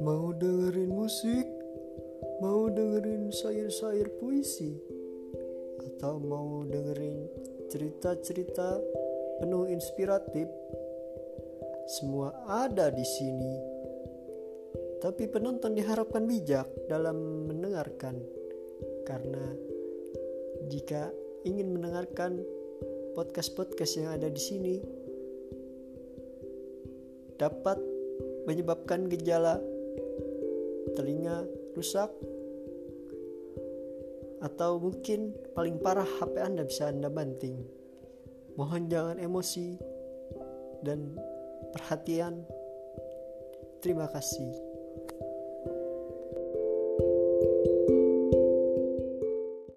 Mau dengerin musik? Mau dengerin syair-syair puisi? Atau mau dengerin cerita-cerita penuh inspiratif? Semua ada di sini. Tapi penonton diharapkan bijak dalam mendengarkan. Karena jika ingin mendengarkan podcast-podcast yang ada di sini dapat menyebabkan gejala telinga rusak atau mungkin paling parah HP Anda bisa Anda banting. Mohon jangan emosi dan perhatian. Terima kasih.